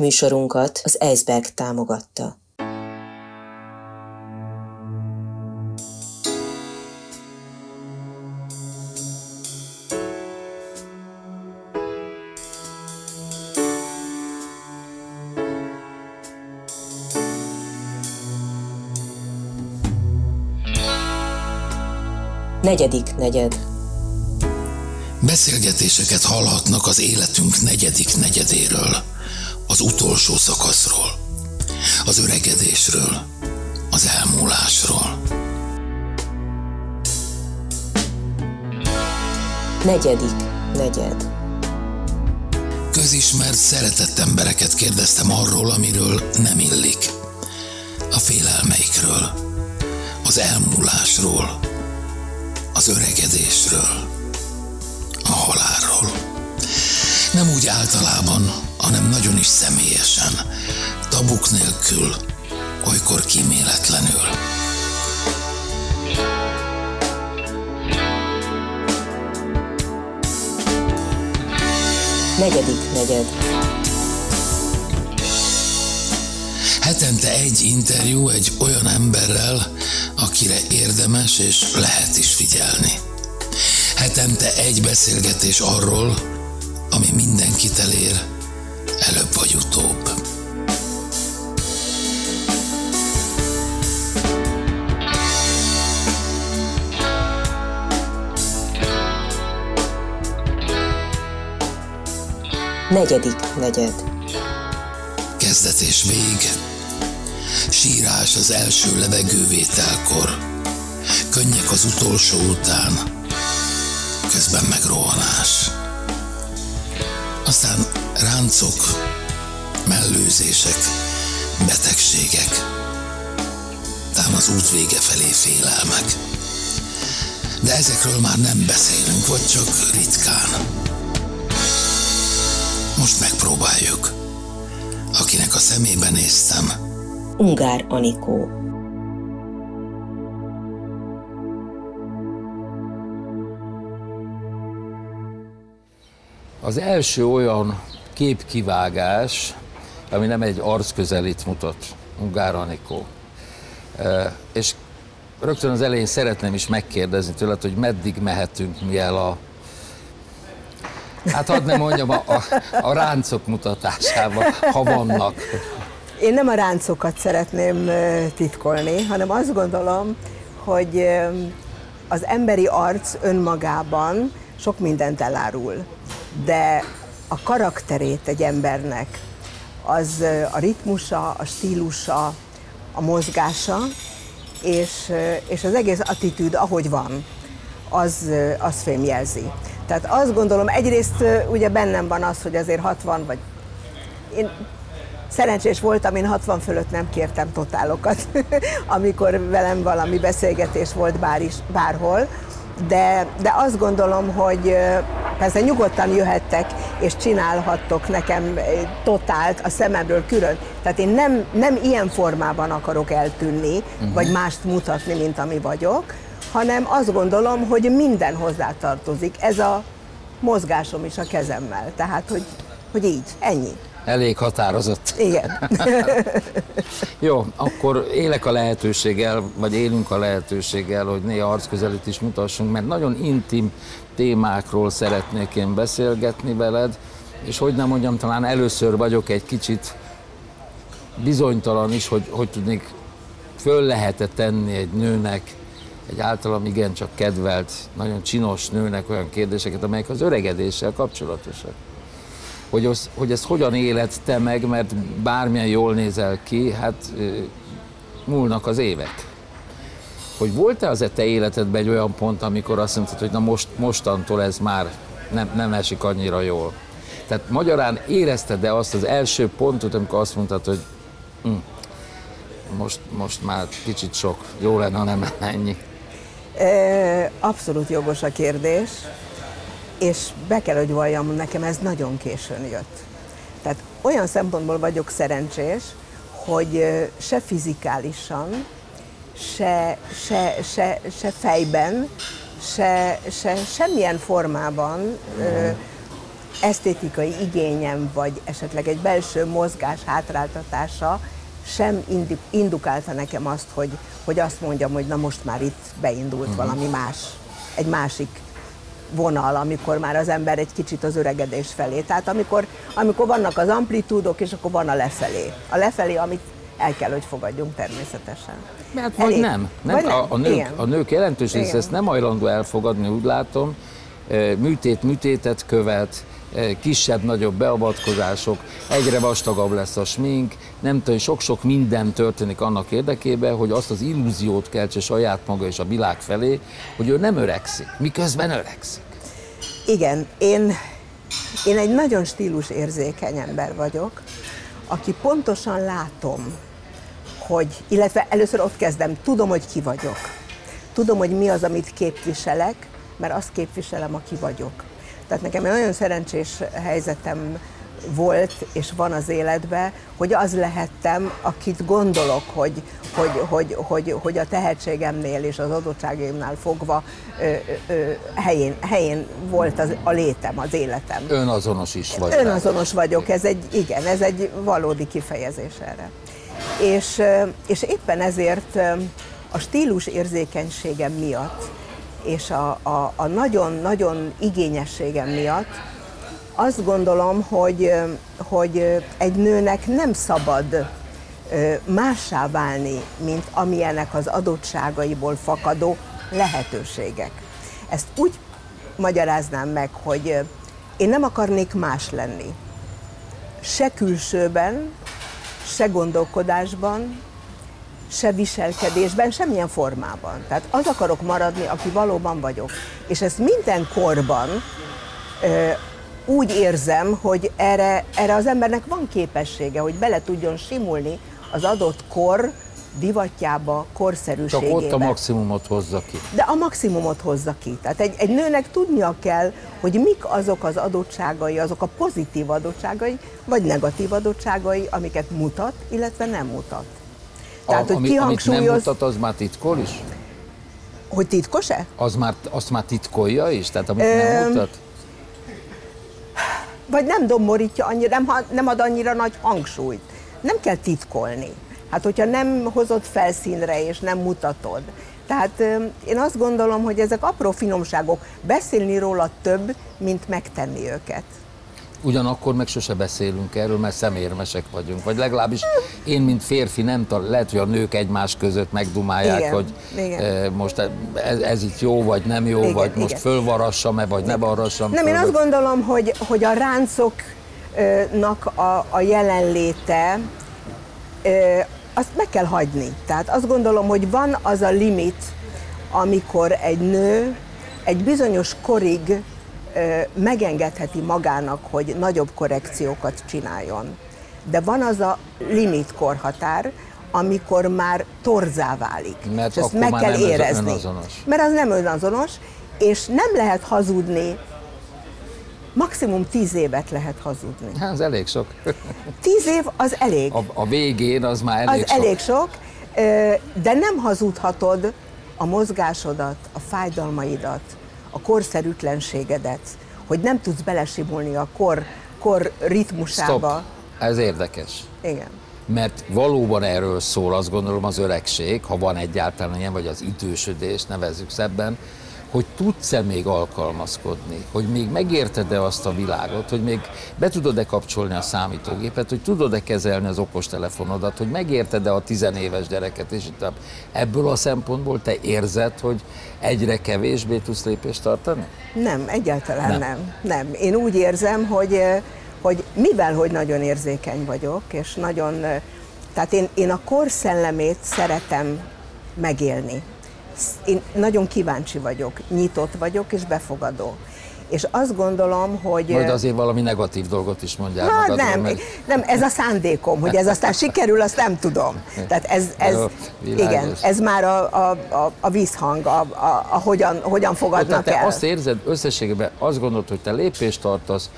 Műsorunkat az Eisberg támogatta. Negyedik negyed. Beszélgetéseket hallhatnak az életünk negyedik negyedéről, az utolsó szakaszról, az öregedésről, az elmúlásról. Negyedik negyed. Közismert, szeretett embereket kérdeztem arról, amiről nem illik. A félelmeikről, az elmúlásról, az öregedésről, a halálról. Nem úgy általában, hanem nagyon is személyesen, tabuk nélkül, olykor kíméletlenül. Negyedik negyed. Hetente egy interjú egy olyan emberrel, akire érdemes és lehet is figyelni. Hetente egy beszélgetés arról, ami mindenkit elér, előbb vagy utóbb. Negyedik negyed. Kezdet és vég, sírás az első levegővételkor, könnyek az utolsó után, közben meg rohanás. Aztán ráncok, mellőzések, betegségek, tám az út vége felé félelmek. De ezekről már nem beszélünk, vagy csak ritkán. Most megpróbáljuk. Akinek a szemébe néztem, Ungár Anikó. Az első olyan képkivágás, ami nem egy arcközelít mutat, Ungár Anikó. És rögtön az elején szeretném is megkérdezni tőled, hogy meddig mehetünk mi el a Hát hadd nem mondjam, a, a, a ráncok mutatásába, ha vannak. Én nem a ráncokat szeretném titkolni, hanem azt gondolom, hogy az emberi arc önmagában sok mindent elárul, de a karakterét egy embernek, az a ritmusa, a stílusa, a mozgása, és, és az egész attitűd, ahogy van, az, az fémjelzi. Tehát azt gondolom, egyrészt ugye bennem van az, hogy azért 60 vagy én Szerencsés voltam, én 60 fölött nem kértem totálokat, amikor velem valami beszélgetés volt bár is, bárhol, de, de azt gondolom, hogy persze nyugodtan jöhettek és csinálhattok nekem totált a szememről külön. Tehát én nem, nem ilyen formában akarok eltűnni, uh-huh. vagy mást mutatni, mint ami vagyok, hanem azt gondolom, hogy minden hozzátartozik. Ez a mozgásom is a kezemmel. Tehát, hogy, hogy így, ennyi. Elég határozott. Igen. Jó, akkor élek a lehetőséggel, vagy élünk a lehetőséggel, hogy néha arcközelít is mutassunk, mert nagyon intim témákról szeretnék én beszélgetni veled, és hogy nem mondjam, talán először vagyok egy kicsit bizonytalan is, hogy, hogy tudnék, föl lehet tenni egy nőnek, egy általam igencsak kedvelt, nagyon csinos nőnek olyan kérdéseket, amelyek az öregedéssel kapcsolatosak hogy, az, hogy ezt hogyan éled te meg, mert bármilyen jól nézel ki, hát múlnak az évek. Hogy volt-e az e te életedben egy olyan pont, amikor azt mondtad, hogy na most, mostantól ez már nem, nem esik annyira jól? Tehát magyarán érezted-e azt az első pontot, amikor azt mondtad, hogy hm, most, most már kicsit sok, jó lenne, ha nem ennyi? Abszolút jogos a kérdés, és be kell, hogy valljam, nekem ez nagyon későn jött. Tehát olyan szempontból vagyok szerencsés, hogy se fizikálisan, se, se, se, se fejben, se, se semmilyen formában ö, esztétikai igényem, vagy esetleg egy belső mozgás hátráltatása sem indukálta nekem azt, hogy, hogy azt mondjam, hogy na most már itt beindult uh-huh. valami más, egy másik vonal, amikor már az ember egy kicsit az öregedés felé. Tehát amikor, amikor vannak az amplitúdok, és akkor van a lefelé. A lefelé, amit el kell, hogy fogadjunk természetesen. Mert vagy Elég. nem. nem. Vagy a, a, nők, a nők jelentős része ezt nem hajlandó elfogadni, úgy látom. Műtét műtétet követ, kisebb-nagyobb beavatkozások, egyre vastagabb lesz a smink, nem tudom, sok-sok minden történik annak érdekében, hogy azt az illúziót keltse saját maga és a világ felé, hogy ő nem öregszik, miközben öregszik. Igen, én, én egy nagyon stílus érzékeny ember vagyok, aki pontosan látom, hogy, illetve először ott kezdem, tudom, hogy ki vagyok. Tudom, hogy mi az, amit képviselek, mert azt képviselem, aki vagyok. Tehát nekem egy nagyon szerencsés helyzetem volt és van az életben, hogy az lehettem, akit gondolok, hogy, hogy, hogy, hogy, hogy a tehetségemnél és az adottságaimnál fogva ö, ö, helyén, helyén volt az, a létem, az életem. Önazonos is vagy. Önazonos vagyok, ez egy, igen, ez egy valódi kifejezés erre. És, és éppen ezért a stílus érzékenységem miatt és a nagyon-nagyon igényességem miatt azt gondolom, hogy, hogy egy nőnek nem szabad mássá válni, mint amilyenek az adottságaiból fakadó lehetőségek. Ezt úgy magyaráznám meg, hogy én nem akarnék más lenni. Se külsőben, se gondolkodásban, se viselkedésben, semmilyen formában. Tehát az akarok maradni, aki valóban vagyok. És ezt minden korban úgy érzem, hogy erre, erre az embernek van képessége, hogy bele tudjon simulni az adott kor divatjába, korszerűségébe. Csak ott a maximumot hozza ki. De a maximumot hozza ki. Tehát egy, egy nőnek tudnia kell, hogy mik azok az adottságai, azok a pozitív adottságai, vagy negatív adottságai, amiket mutat, illetve nem mutat. Tehát, a, hogy ami, Amit nem mutat, az már titkol is? Hogy titkos-e? Az már, azt már titkolja is? Tehát amit Ö, nem mutat? Vagy nem domborítja annyira, nem, nem ad annyira nagy hangsúlyt. Nem kell titkolni. Hát, hogyha nem hozod felszínre és nem mutatod. Tehát én azt gondolom, hogy ezek apró finomságok. Beszélni róla több, mint megtenni őket. Ugyanakkor meg sose beszélünk erről, mert szemérmesek vagyunk. Vagy legalábbis én, mint férfi, nem tal- lehet, hogy a nők egymás között megdumálják, igen, hogy igen. E, most ez, ez itt jó, vagy nem jó, igen, vagy igen. most fölvarassam-e, vagy igen. ne varassam Nem, föl, én azt gondolom, hogy, hogy a ráncoknak a, a jelenléte azt meg kell hagyni. Tehát azt gondolom, hogy van az a limit, amikor egy nő egy bizonyos korig megengedheti magának, hogy nagyobb korrekciókat csináljon. De van az a limit korhatár, amikor már torzá válik. Mert és ezt meg kell érezni. Önazonos. Mert az nem önazonos, és nem lehet hazudni maximum tíz évet lehet hazudni. Hát, az elég sok. Tíz év az elég. A, a végén az már elég az sok. elég sok, de nem hazudhatod a mozgásodat, a fájdalmaidat, a korszerűtlenségedet, hogy nem tudsz belesimulni a kor, kor ritmusába. Stop. Ez érdekes. Igen. Mert valóban erről szól, azt gondolom az öregség, ha van egyáltalán ilyen, vagy az idősödés, nevezzük szebben, hogy tudsz-e még alkalmazkodni, hogy még megérted-e azt a világot, hogy még be tudod-e kapcsolni a számítógépet, hogy tudod-e kezelni az okostelefonodat, hogy megérted-e a tizenéves gyereket, és itt ebből a szempontból te érzed, hogy egyre kevésbé tudsz lépést tartani? Nem, egyáltalán nem. Nem. nem. Én úgy érzem, hogy, hogy mivel, hogy nagyon érzékeny vagyok, és nagyon, eh, tehát én, én a kor szellemét szeretem megélni én nagyon kíváncsi vagyok, nyitott vagyok és befogadó. És azt gondolom, hogy... Majd azért valami negatív dolgot is mondjál hát magadról, nem, mert... nem, ez a szándékom, hogy ez aztán sikerül, azt nem tudom. Tehát ez, ez igen, ez már a, a, a, a vízhang, a, a, a hogyan, hogyan fogadnak te el. azt érzed összességében, azt gondolod, hogy te lépést tartasz,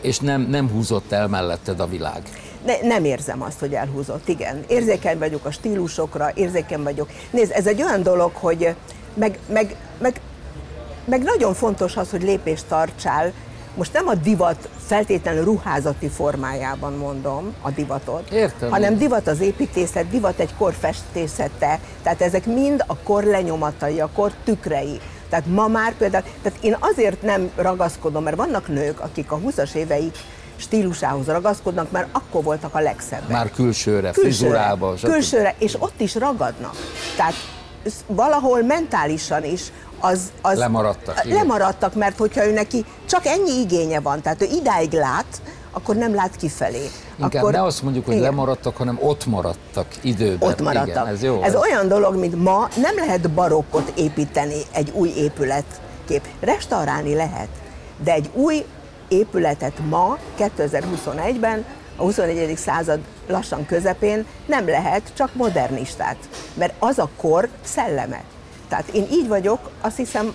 és nem, nem húzott el melletted a világ. Ne, nem érzem azt, hogy elhúzott, igen. Érzékeny vagyok a stílusokra, érzékeny vagyok. Nézd, ez egy olyan dolog, hogy meg, meg, meg, meg nagyon fontos az, hogy lépést tartsál most nem a divat feltétlenül ruházati formájában mondom a divatot, Értem. hanem divat az építészet, divat egy kor festészete, tehát ezek mind a kor lenyomatai, a kor tükrei. Tehát ma már például, tehát én azért nem ragaszkodom, mert vannak nők, akik a 20-as éveik stílusához ragaszkodnak, mert akkor voltak a legszebbek. Már külsőre, frizurába. stb. Külsőre, és ott is ragadnak. Tehát valahol mentálisan is az, az Lemaradtak. Lemaradtak, mert hogyha ő neki csak ennyi igénye van, tehát ő idáig lát, akkor nem lát kifelé. Inkább akkor, ne azt mondjuk, hogy igen, lemaradtak, hanem ott maradtak időben. Ott maradtak. Igen, ez jó. ez olyan dolog, mint ma nem lehet barokkot építeni egy új épületkép. Restaurálni lehet, de egy új épületet ma, 2021-ben, a 21. század lassan közepén nem lehet csak modernistát, mert az a kor szelleme. Tehát én így vagyok, azt hiszem,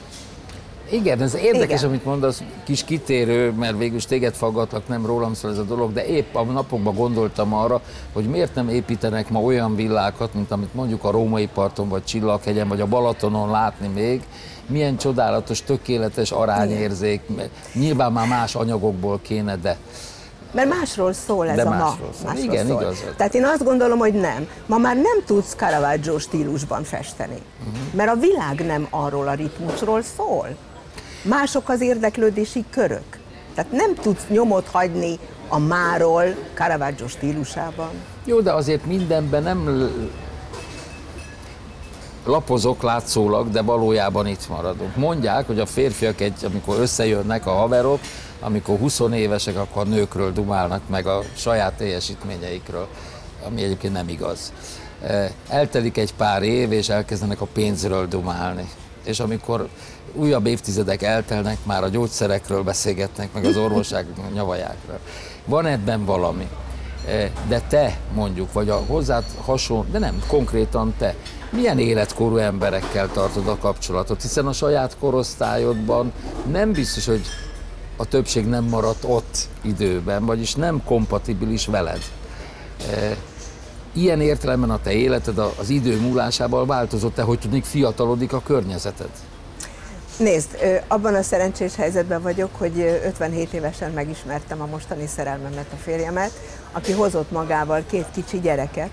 Igen, ez érdekes, Igen. amit mondasz, kis kitérő, mert végül is téged faggatlak, nem rólam szól ez a dolog, de épp a napokban gondoltam arra, hogy miért nem építenek ma olyan villákat, mint amit mondjuk a római parton, vagy Csillaghegyen, vagy a Balatonon látni még, milyen csodálatos, tökéletes arányérzék, nyilván már más anyagokból kéne, de Mert másról szól ez De a másról ma. szól. Igen, igazad. Tehát én azt gondolom, hogy nem. Ma már nem tudsz Caravaggio stílusban festeni. Uh-huh. Mert a világ nem arról a ritmusról szól. Mások az érdeklődési körök. Tehát nem tudsz nyomot hagyni a máról Caravaggio stílusában. Jó, de azért mindenben nem lapozok látszólag, de valójában itt maradunk. Mondják, hogy a férfiak, egy, amikor összejönnek a haverok, amikor 20 évesek, akkor a nőkről dumálnak meg a saját teljesítményeikről, ami egyébként nem igaz. Eh, Eltelik egy pár év, és elkezdenek a pénzről dumálni. És amikor újabb évtizedek eltelnek, már a gyógyszerekről beszélgetnek, meg az orvosság nyavajákról. Van ebben valami. Eh, De te mondjuk, vagy a hozzád hasonló, de nem, konkrétan te, milyen életkorú emberekkel tartod a kapcsolatot? Hiszen a saját korosztályodban nem biztos, hogy a többség nem maradt ott időben, vagyis nem kompatibilis veled. Ilyen értelemben a te életed az idő múlásával változott-e, hogy tudnék fiatalodik a környezeted? Nézd, abban a szerencsés helyzetben vagyok, hogy ö, 57 évesen megismertem a mostani szerelmemet, a férjemet, aki hozott magával két kicsi gyereket,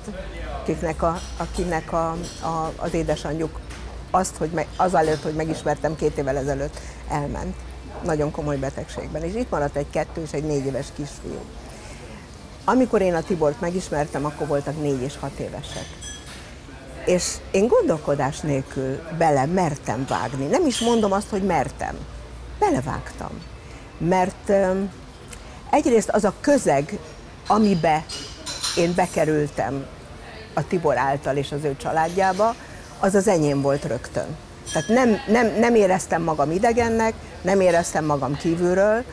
akiknek, a, akinek a, a, az édesanyjuk azt, hogy meg, az előtt, hogy megismertem két évvel ezelőtt, elment. Nagyon komoly betegségben. És itt maradt egy kettő és egy négy éves kisfiú. Amikor én a Tibort megismertem, akkor voltak négy és hat évesek. És én gondolkodás nélkül bele mertem vágni. Nem is mondom azt, hogy mertem. Belevágtam. Mert egyrészt az a közeg, amibe én bekerültem a Tibor által és az ő családjába, az az enyém volt rögtön. Tehát nem, nem, nem éreztem magam idegennek, nem éreztem magam kívülről,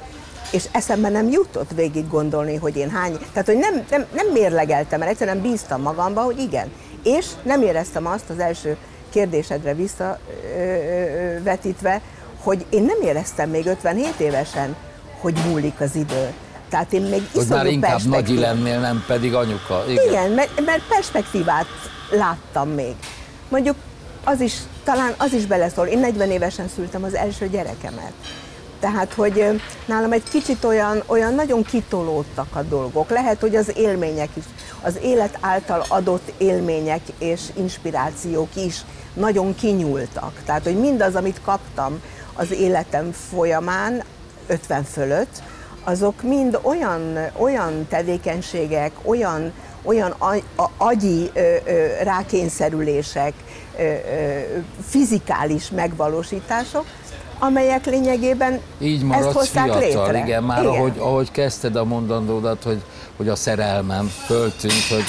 és eszembe nem jutott végig gondolni, hogy én hány, tehát hogy nem, nem, nem mérlegeltem, mert egyszerűen bíztam magamba, hogy igen. És nem éreztem azt az első kérdésedre visszavetítve, hogy én nem éreztem még 57 évesen, hogy múlik az idő. Tehát én még Hogy már inkább perspektív- nagyi lennél, nem pedig anyuka. Igen. igen, mert, mert perspektívát láttam még. Mondjuk az is, talán az is beleszól. Én 40 évesen szültem az első gyerekemet. Tehát, hogy nálam egy kicsit olyan, olyan nagyon kitolódtak a dolgok. Lehet, hogy az élmények is, az élet által adott élmények és inspirációk is nagyon kinyúltak. Tehát, hogy mindaz, amit kaptam az életem folyamán, 50 fölött, azok mind olyan, olyan tevékenységek, olyan, olyan agyi ö, ö, rákényszerülések, ö, ö, fizikális megvalósítások, amelyek lényegében Így ezt hozták fiatal, létre. igen, már Ahogy, ahogy kezdted a mondandódat, hogy, hogy a szerelmem föltűnt, hogy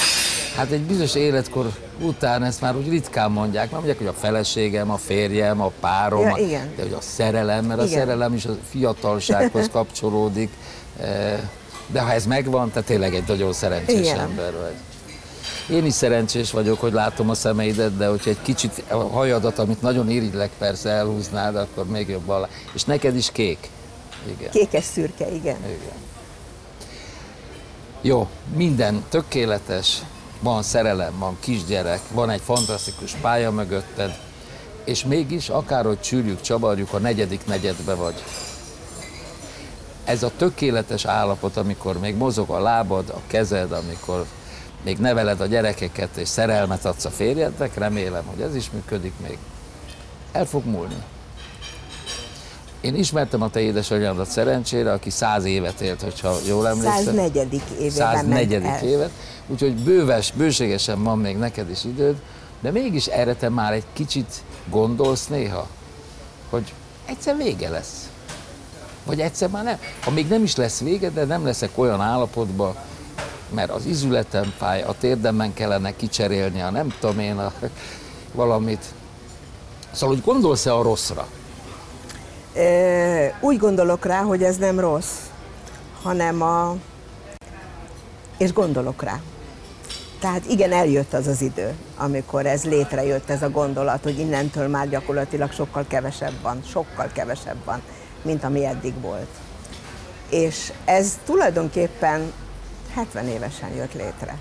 hát egy bizonyos életkor után ezt már úgy ritkán mondják, nem mondják, hogy a feleségem, a férjem, a párom, Ja, a- igen. de hogy a szerelem, mert a Igen. szerelem is a fiatalsághoz kapcsolódik, Eh, de ha ez megvan, te tényleg egy nagyon szerencsés Igen. ember vagy. Én is szerencsés vagyok, hogy látom a szemeidet, de hogyha egy kicsit a hajadat, amit nagyon irigylek persze elhúznád, akkor még jobban lá- És neked is kék. Igen. Kékes szürke, igen. Igen. Jó, minden tökéletes, van szerelem, van kisgyerek, van egy fantasztikus pálya mögötted, és mégis akárhogy csűrjük, csavarjuk, a negyedik negyedbe vagy. ez a tökéletes állapot, amikor még mozog a lábad, a kezed, amikor még neveled a gyerekeket, és szerelmet adsz a férjednek, remélem, hogy ez is működik még. El fog múlni. Én ismertem a te édesanyádat szerencsére, aki száz évet élt, hogyha jól emlékszem. 104. évében 104. ment el. évet, úgyhogy bőves, bőségesen van még neked is időd, de mégis erre te már egy kicsit gondolsz néha, hogy egyszer vége lesz. Vagy egyszer már nem. Ha még nem is lesz vége, de nem leszek olyan állapotban, mert az izületem fáj, a térdemben kellene kicserélni, a nem tudom én, a, valamit. Szóval, hogy gondolsz-e a rosszra? Ö, Úgy gondolok rá, hogy ez nem rossz, hanem a... És gondolok rá. Tehát igen, eljött az az idő, amikor ez létrejött, ez a gondolat, hogy innentől már gyakorlatilag sokkal kevesebb van, sokkal kevesebb van, mint ami eddig volt. És ez tulajdonképpen 70 évesen jött létre.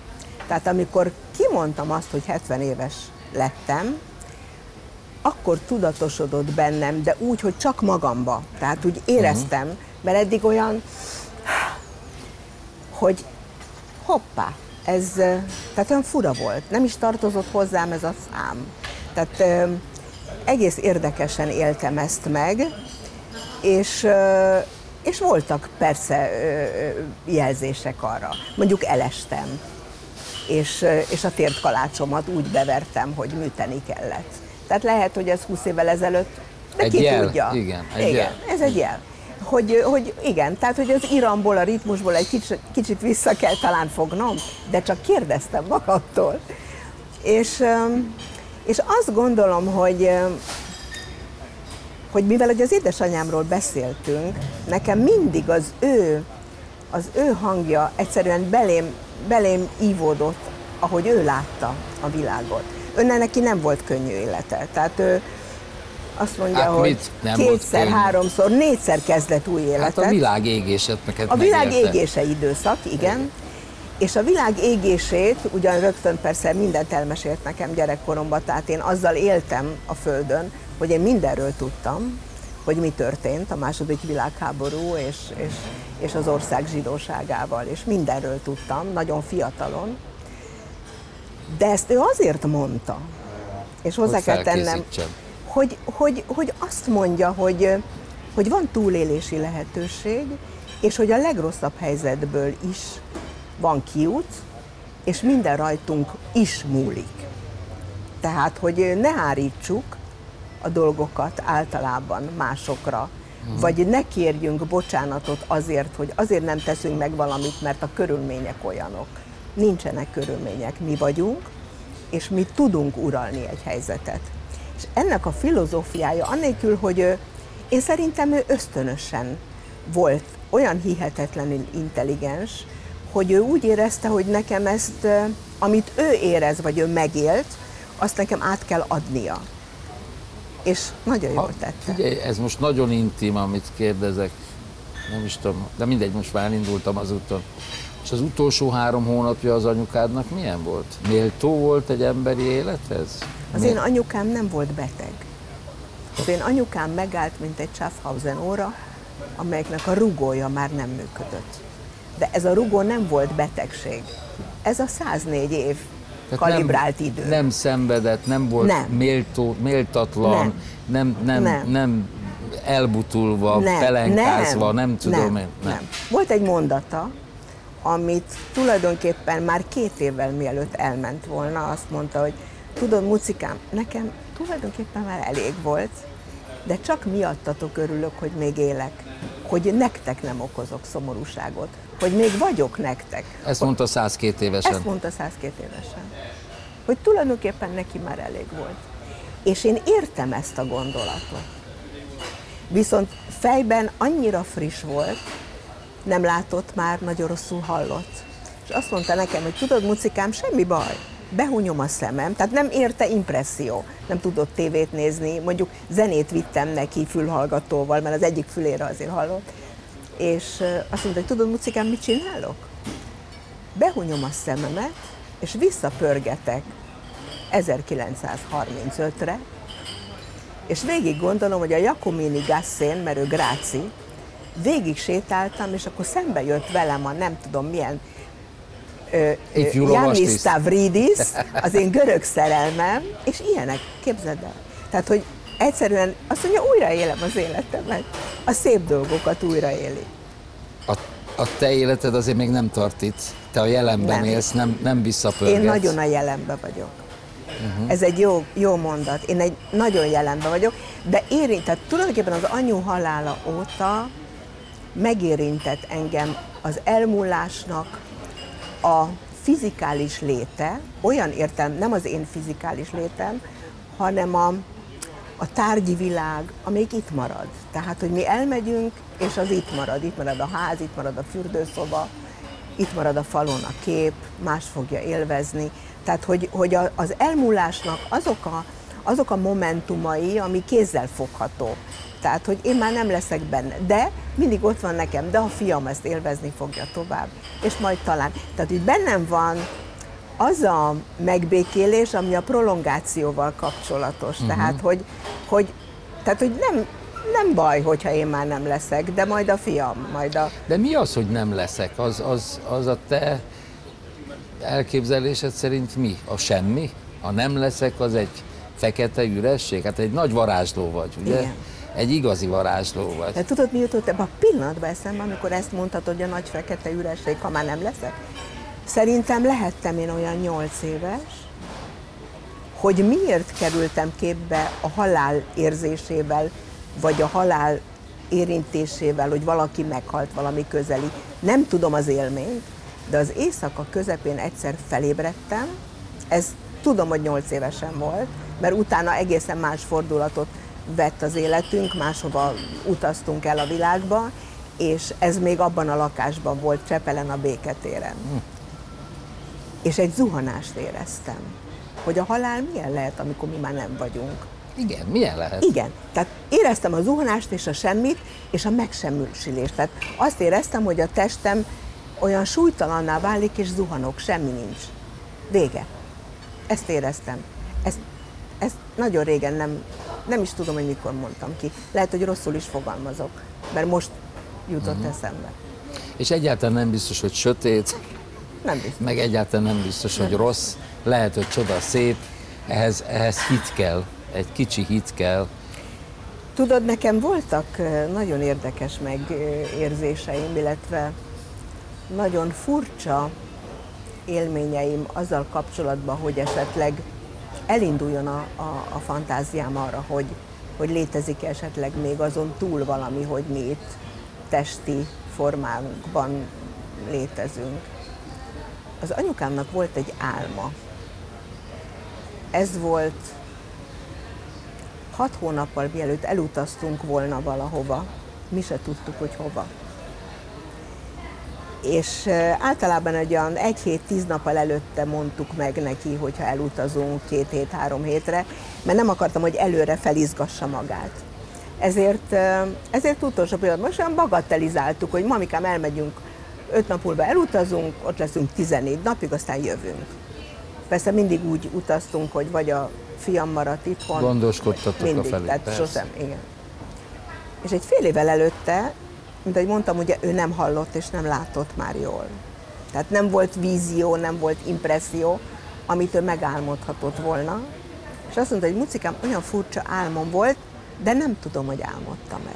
Tehát amikor kimondtam azt, hogy 70 éves lettem, akkor tudatosodott bennem, de úgy, hogy csak magamba. Tehát úgy éreztem, mert eddig olyan, hogy hoppá, ez, tehát olyan fura volt. Nem is tartozott hozzám ez a szám. Tehát egész érdekesen éltem ezt meg, és, és voltak persze jelzések arra. Mondjuk elestem, és, és a tértkalácsomat úgy bevertem, hogy műteni kellett. Tehát lehet, hogy ez 20 évvel ezelőtt, de Egy ki jel, tudja. igen, egy igen, jel. ez egy jel. Hogy, hogy igen, tehát hogy az iramból, a ritmusból egy kicsit, kicsit vissza kell talán fognom, de csak kérdeztem magamtól. És, és azt gondolom, hogy hogy mivel hogy az édesanyámról beszéltünk, nekem mindig az ő, az ő hangja egyszerűen belém, belém ívódott, ahogy ő látta a világot. Önnek neki nem volt könnyű élete. Tehát ő azt mondja, Hát hogy mit nem kétszer, háromszor, négyszer kezdett új életet. Hát a világ égéset neked A világ megélte. égése időszak, igen. És a világ égését, ugyan rögtön persze mindent elmesélt nekem gyerekkoromban, tehát én azzal éltem a Földön, hogy én mindenről tudtam, hogy mi történt a második világháború és, és, és az ország zsidóságával, és mindenről tudtam, nagyon fiatalon. De ezt ő azért mondta, és hozzá Hogy kell tennem, hogy, hogy, hogy azt mondja, hogy, hogy van túlélési lehetőség, és hogy a legrosszabb helyzetből is van kiút, és minden rajtunk is múlik. Tehát, hogy ne hárítsuk a dolgokat általában másokra, vagy ne kérjünk bocsánatot azért, hogy azért nem teszünk meg valamit, mert a körülmények olyanok. Nincsenek körülmények, mi vagyunk, és mi tudunk uralni egy helyzetet. És ennek a filozófiája, annélkül, hogy ő, én szerintem ő ösztönösen volt olyan hihetetlenül intelligens, hogy ő úgy érezte, hogy nekem ezt, amit ő érez, vagy ő megélt, azt nekem át kell adnia. És nagyon jól tette. Figyelj, ez most nagyon intim, amit kérdezek. Nem is tudom, de mindegy, most már elindultam az úton. És az utolsó három hónapja az anyukádnak milyen volt? Méltó volt egy emberi élethez? Az Mi- én anyukám nem volt beteg. Az én anyukám megállt, mint egy Schaffhausen óra, amelyeknek a rugója már nem működött. De ez a rugó nem volt betegség. Ez a 104 év Tehát kalibrált nem, idő. Nem szenvedett, nem volt Nem. méltó, méltatlan, Nem. nem, nem, nem, Nem. nem elbutulva, pelenkázva, nem, tudom nem, én. Nem. Volt egy mondata, amit tulajdonképpen már két évvel mielőtt elment volna, azt mondta, hogy tudod, Mucikám, nekem tulajdonképpen már elég volt, de csak miattatok örülök, hogy még élek, hogy nektek nem okozok szomorúságot, hogy még vagyok nektek. Ezt mondta 102 évesen. Ezt mondta 102 évesen. Hogy tulajdonképpen neki már elég volt. És én értem ezt a gondolatot. Viszont fejben annyira friss volt, nem látott már, nagyon rosszul hallott. És azt mondta nekem, hogy tudod, Mucikám, semmi baj, behunyom a szemem, tehát nem érte impresszió, nem tudott tévét nézni, mondjuk zenét vittem neki fülhallgatóval, mert az egyik fülére azért hallott, és azt mondta, hogy tudod, Mucikám, mit csinálok? Behunyom a szememet, és visszapörgetek 1935-re, és végig gondolom, hogy a Jacomini Gasszén, mert ő Gráci, végig sétáltam, és akkor szembe jött velem a nem tudom milyen lovastiszt. Stavridis, az én görög szerelmem, és ilyenek, képzeld el. Tehát, hogy egyszerűen azt mondja, újraélem az életemet. A szép dolgokat újraéli. A, a te életed azért még nem tart itt. Te a jelenben Nem. élsz, nem, nem visszapörgetsz. Én nagyon a jelenben vagyok. Uh-huh. Ez egy jó, jó mondat. Én egy nagyon jelenben vagyok, de érint, tehát tulajdonképpen az anyu halála óta megérintett engem az elmúlásnak a fizikális léte, olyan értem, nem az én fizikális létem, hanem a, a tárgyi világ, amelyik itt marad. Tehát, hogy mi elmegyünk, és az itt marad. Itt marad a ház, itt marad a fürdőszoba, itt marad a falon a kép, más fogja élvezni. Tehát, hogy, hogy az elmúlásnak azok a, azok a momentumai, ami kézzel fogható. Tehát, hogy én már nem leszek benne, de mindig ott van nekem, de a fiam ezt élvezni fogja tovább, és majd talán. Tehát, hogy bennem van az a megbékélés, ami a prolongációval kapcsolatos. Uh-huh. Tehát, hogy, hogy, tehát, hogy nem, nem baj, hogyha én már nem leszek, de majd a fiam, majd a... De mi az, hogy nem leszek? Az, az, az a te elképzelésed szerint mi? A semmi? A nem leszek az egy fekete üresség? Hát egy nagy varázsló vagy, ugye? Igen. Egy igazi varázsló vagy. De tudod, mi jutott ebbe a pillanatba eszembe, amikor ezt mondhatod, hogy a nagy fekete üresség, ha már nem leszek? Szerintem lehettem én olyan nyolc éves, hogy miért kerültem képbe a halál érzésével, vagy a halál érintésével, hogy valaki meghalt valami közeli. Nem tudom az élményt, de az éjszaka közepén egyszer felébredtem, ez tudom, hogy nyolc évesen volt, mert utána egészen más fordulatot vett az életünk, máshova utaztunk el a világba, és ez még abban a lakásban volt, Csepelen a Béketéren. És egy zuhanást éreztem, hogy a halál milyen lehet, amikor mi már nem vagyunk. Igen, milyen lehet? Igen, tehát éreztem a zuhanást és a semmit, és a megsemmisülést. Tehát azt éreztem, hogy a testem olyan súlytalanná válik, és zuhanok, semmi nincs. Vége. Ezt éreztem. Ezt, ezt nagyon régen nem, nem is tudom, hogy mikor mondtam ki. Lehet, hogy rosszul is fogalmazok, mert most jutott uh-huh. eszembe. És egyáltalán nem biztos, hogy sötét, Nem biztos. meg egyáltalán nem biztos, hogy rossz. Lehet, hogy csoda szép. Ehhez, ehhez hit kell, egy kicsi hit kell. Tudod, nekem voltak nagyon érdekes megérzéseim, illetve nagyon furcsa élményeim azzal kapcsolatban, hogy esetleg elinduljon a, a, a fantáziám arra, hogy, hogy létezik esetleg még azon túl valami, hogy mi itt testi formánkban létezünk. Az anyukámnak volt egy álma. Ez volt hat hónappal mielőtt elutaztunk volna valahova, mi se tudtuk, hogy hova. És általában egy olyan egy hét, tíz nappal előtte mondtuk meg neki, hogyha elutazunk két hét, három hétre, mert nem akartam, hogy előre felizgassa magát. Ezért, ezért utolsó pillanatban most olyan bagatelizáltuk, hogy mamikám elmegyünk, öt nap múlva elutazunk, ott leszünk 14 napig, aztán jövünk. Persze mindig úgy utaztunk, hogy vagy a fiam maradt itthon. Gondoskodtatok a mindig, felé, tehát persze. sosem, igen. És egy fél évvel előtte, mint ahogy mondtam, ugye ő nem hallott és nem látott már jól. Tehát nem volt vízió, nem volt impresszió, amit ő megálmodhatott volna. És azt mondta, hogy Mucikám, olyan furcsa álmom volt, de nem tudom, hogy álmodtam-e.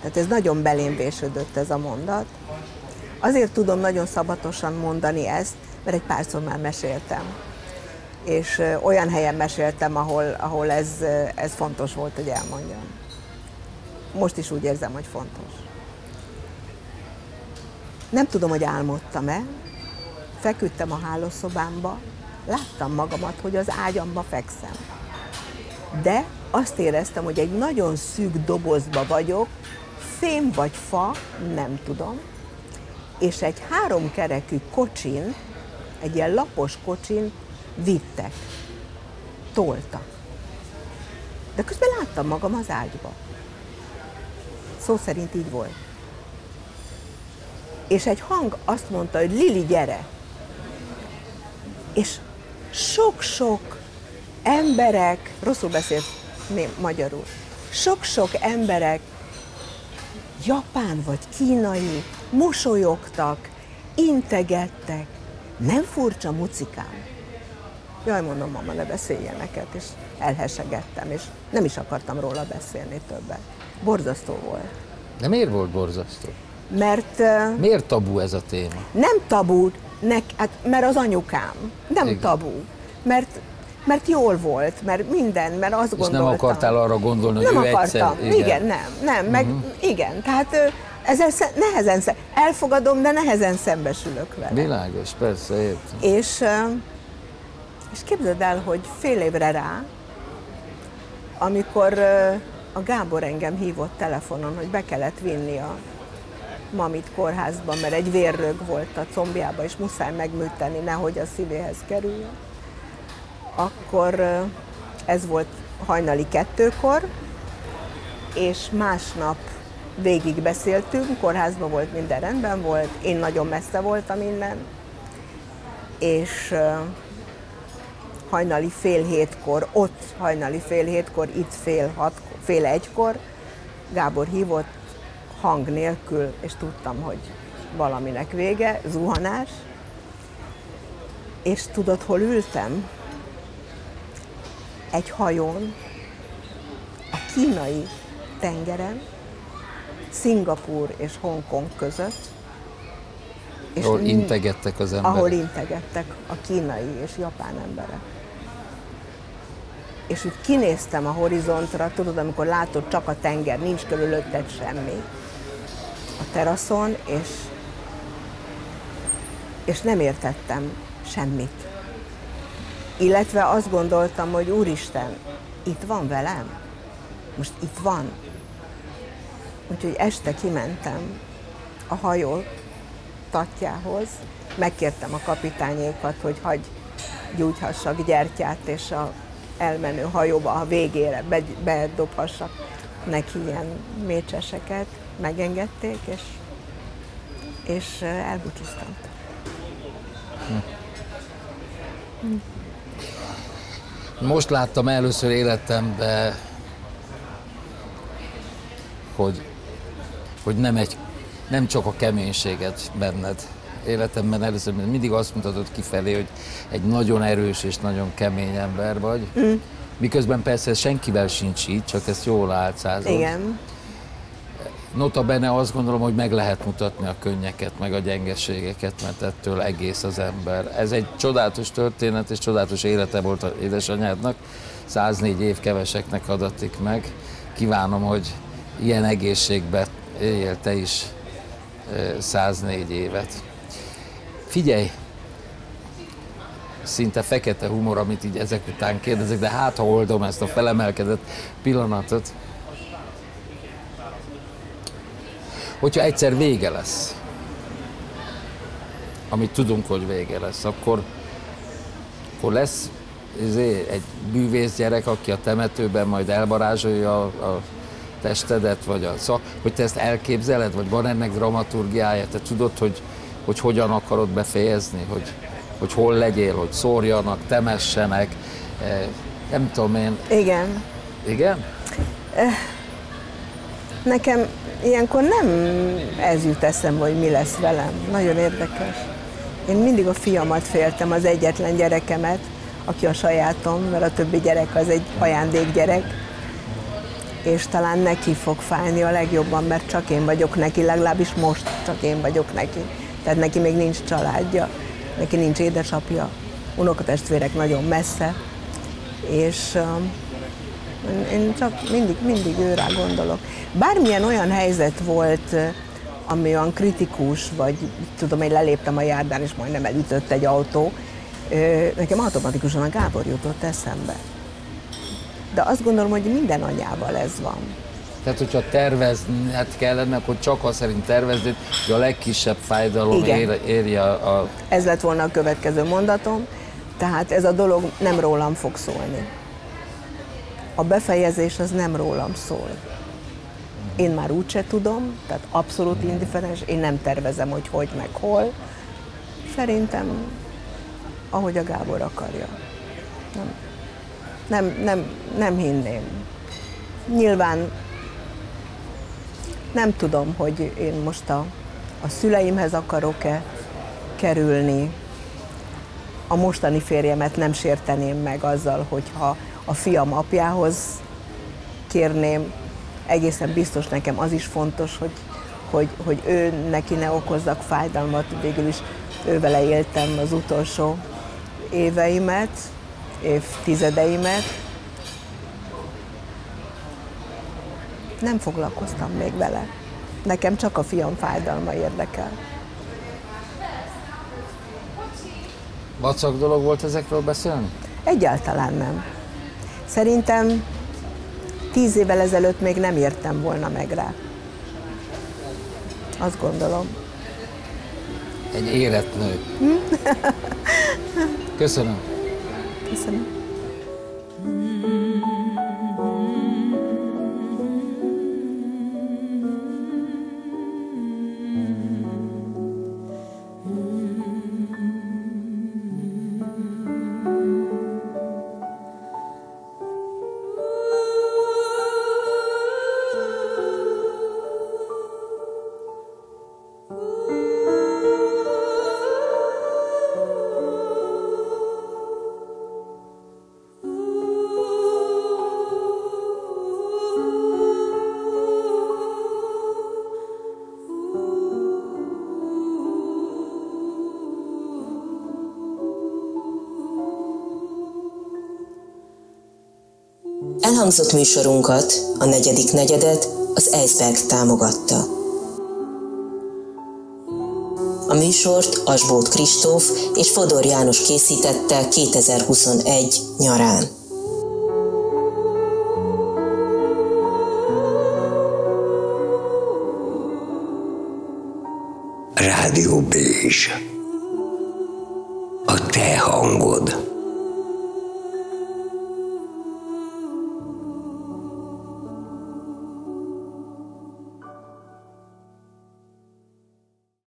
Tehát ez nagyon belém vésődött ez a mondat. Azért tudom nagyon szabatosan mondani ezt, mert egy párszor már meséltem. És olyan helyen meséltem, ahol, ahol ez, ez fontos volt, hogy elmondjam. Most is úgy érzem, hogy fontos. Nem tudom, hogy álmodtam-e. Feküdtem a hálószobámba, láttam magamat, hogy az ágyamba fekszem. De azt éreztem, hogy egy nagyon szűk dobozba vagyok, fém vagy fa, nem tudom, és egy háromkerekű kocsin, egy ilyen lapos kocsin vittek, toltak. De közben láttam magam az ágyba. Szó szerint így volt. És egy hang azt mondta, hogy Lili, gyere! És sok-sok emberek, rosszul beszélt né- magyarul, sok-sok emberek japán vagy kínai, mosolyogtak, integettek. Nem furcsa mucikám? Jaj, mondom, mama, ne beszéljeneket, és elhesegettem, és nem is akartam róla beszélni többet. Borzasztó volt. De miért volt borzasztó? Mert Miért tabu ez a téma? nem tabu, nek, hát, mert az anyukám. Nem Igen. tabu. Mert, mert jól volt, mert minden, mert azt És gondoltam. nem akartál arra gondolni, hogy Nem ő akartam. egyszer... Igen. nem, nem, meg igen. Tehát ezzel sze- nehezen, sze- elfogadom, de nehezen szembesülök vele. Világos, persze, értem. És, és képzeld el, hogy fél évre rá, amikor a Gábor engem hívott telefonon, hogy be kellett vinni a mamit kórházba, mert egy vérrög volt a combjába, és muszáj megműteni, nehogy a szívéhez kerüljön. Akkor ez volt hajnali kettőkor, és másnap végig beszéltünk, kórházban volt, minden rendben volt, én nagyon messze voltam innen, és hajnali fél hétkor, ott hajnali fél hétkor, itt fél, hat, fél egykor, Gábor hívott hang nélkül, és tudtam, hogy valaminek vége, zuhanás. És tudod, hol ültem? Egy hajón, a kínai tengeren, Szingapúr és Hongkong között, és Ahol integettek az emberek. ahol integettek a kínai és japán emberek. És úgy kinéztem a horizontra, tudod, amikor látod csak a tenger, nincs körülötted semmi a teraszon, és, és nem értettem semmit. Illetve azt gondoltam, hogy Úristen, itt van velem? Most itt van? Úgyhogy este kimentem a hajó tatjához, megkértem a kapitányékat, hogy hagy gyújthassak gyertyát, és a elmenő hajóba a végére be, bedobhassak neki ilyen mécseseket, megengedték, és, és elbúcsúztam. Most láttam először életemben, hogy, hogy nem, egy, nem csak a keménységet benned. Életemben először mindig azt mutatod kifelé, hogy egy nagyon erős és nagyon kemény ember vagy. Mm. Miközben persze senkivel sincs így, csak ezt jól álcázod. Igen, Nota bene azt gondolom, hogy meg lehet mutatni a könnyeket, meg a gyengeségeket, mert ettől egész az ember. Ez egy csodálatos történet, és csodálatos élete volt az édesanyádnak. 104 év keveseknek adatik meg. Kívánom, hogy ilyen egészségben éljél te is ö, 104 évet. Figyelj, szinte fekete humor, amit így ezek után kérdezek, de hát ha oldom ezt a felemelkedett pillanatot. Hogyha egyszer vége lesz, amit tudunk, hogy vége lesz, akkor, akkor lesz izé, egy bűvész gyerek, aki a temetőben majd elvarázsolja a, a testedet, vagy a szak, hogy te ezt elképzeled, vagy van ennek dramaturgiája, te tudod, hogy, hogy hogyan akarod befejezni, hogy, hogy hol legyél, hogy szórjanak, temessenek, eh, nem tudom én, igen. igen? Nekem ilyenkor nem ez jut eszembe, hogy mi lesz velem. Nagyon érdekes. Én mindig a fiamat féltem, az egyetlen gyerekemet, aki a sajátom, mert a többi gyerek az egy ajándékgyerek, és talán neki fog fájni a legjobban, mert csak én vagyok neki, legalábbis most csak én vagyok neki. Tehát neki még nincs családja, neki nincs édesapja, unokatestvérek nagyon messze, és um, én- csak mindig, mindig őrá gondolok. Bármilyen olyan helyzet volt, eh, ami olyan kritikus, vagy tudom, én leléptem a járdán, és majdnem elütött egy autó, eh, nekem automatikusan a Gábor jutott eszembe. De azt gondolom, hogy minden anyával ez van. Tehát, hogyha tervezned kellene, akkor csak azt szerint terveznéd, hogy a legkisebb fájdalom Igen. ér, érje a, a... Ez lett volna a következő mondatom, tehát ez a dolog nem rólam fog szólni. A befejezés az nem rólam szól. Én már úgyse tudom, tehát abszolút indiferens, én nem tervezem, hogy hogy meg hol. Szerintem, ahogy a Gábor akarja. Nem, nem, nem, nem hinném. Nyilván Nem tudom, hogy én most a, a szüleimhez akarok-e kerülni. A mostani férjemet nem sérteném meg azzal, hogyha a fiam apjához kérném. Egészen biztos nekem az is fontos, hogy, hogy, hogy ő neki ne okozzak fájdalmat. Végül is ővele éltem az utolsó éveimet, évtizedeimet. Nem foglalkoztam még vele. Nekem csak a fiam fájdalma érdekel. Vacak dolog volt ezekről beszélni? Egyáltalán nem. Szerintem tíz évvel ezelőtt még nem értem volna meg rá. Azt gondolom. Egy érett nő. Köszönöm. Köszönöm. Elhangzott műsorunkat, a negyedik negyedet az Eisberg támogatta. A műsort Asbót Kristóf és Fodor János készítette 2021 nyarán. Rádió Bézs.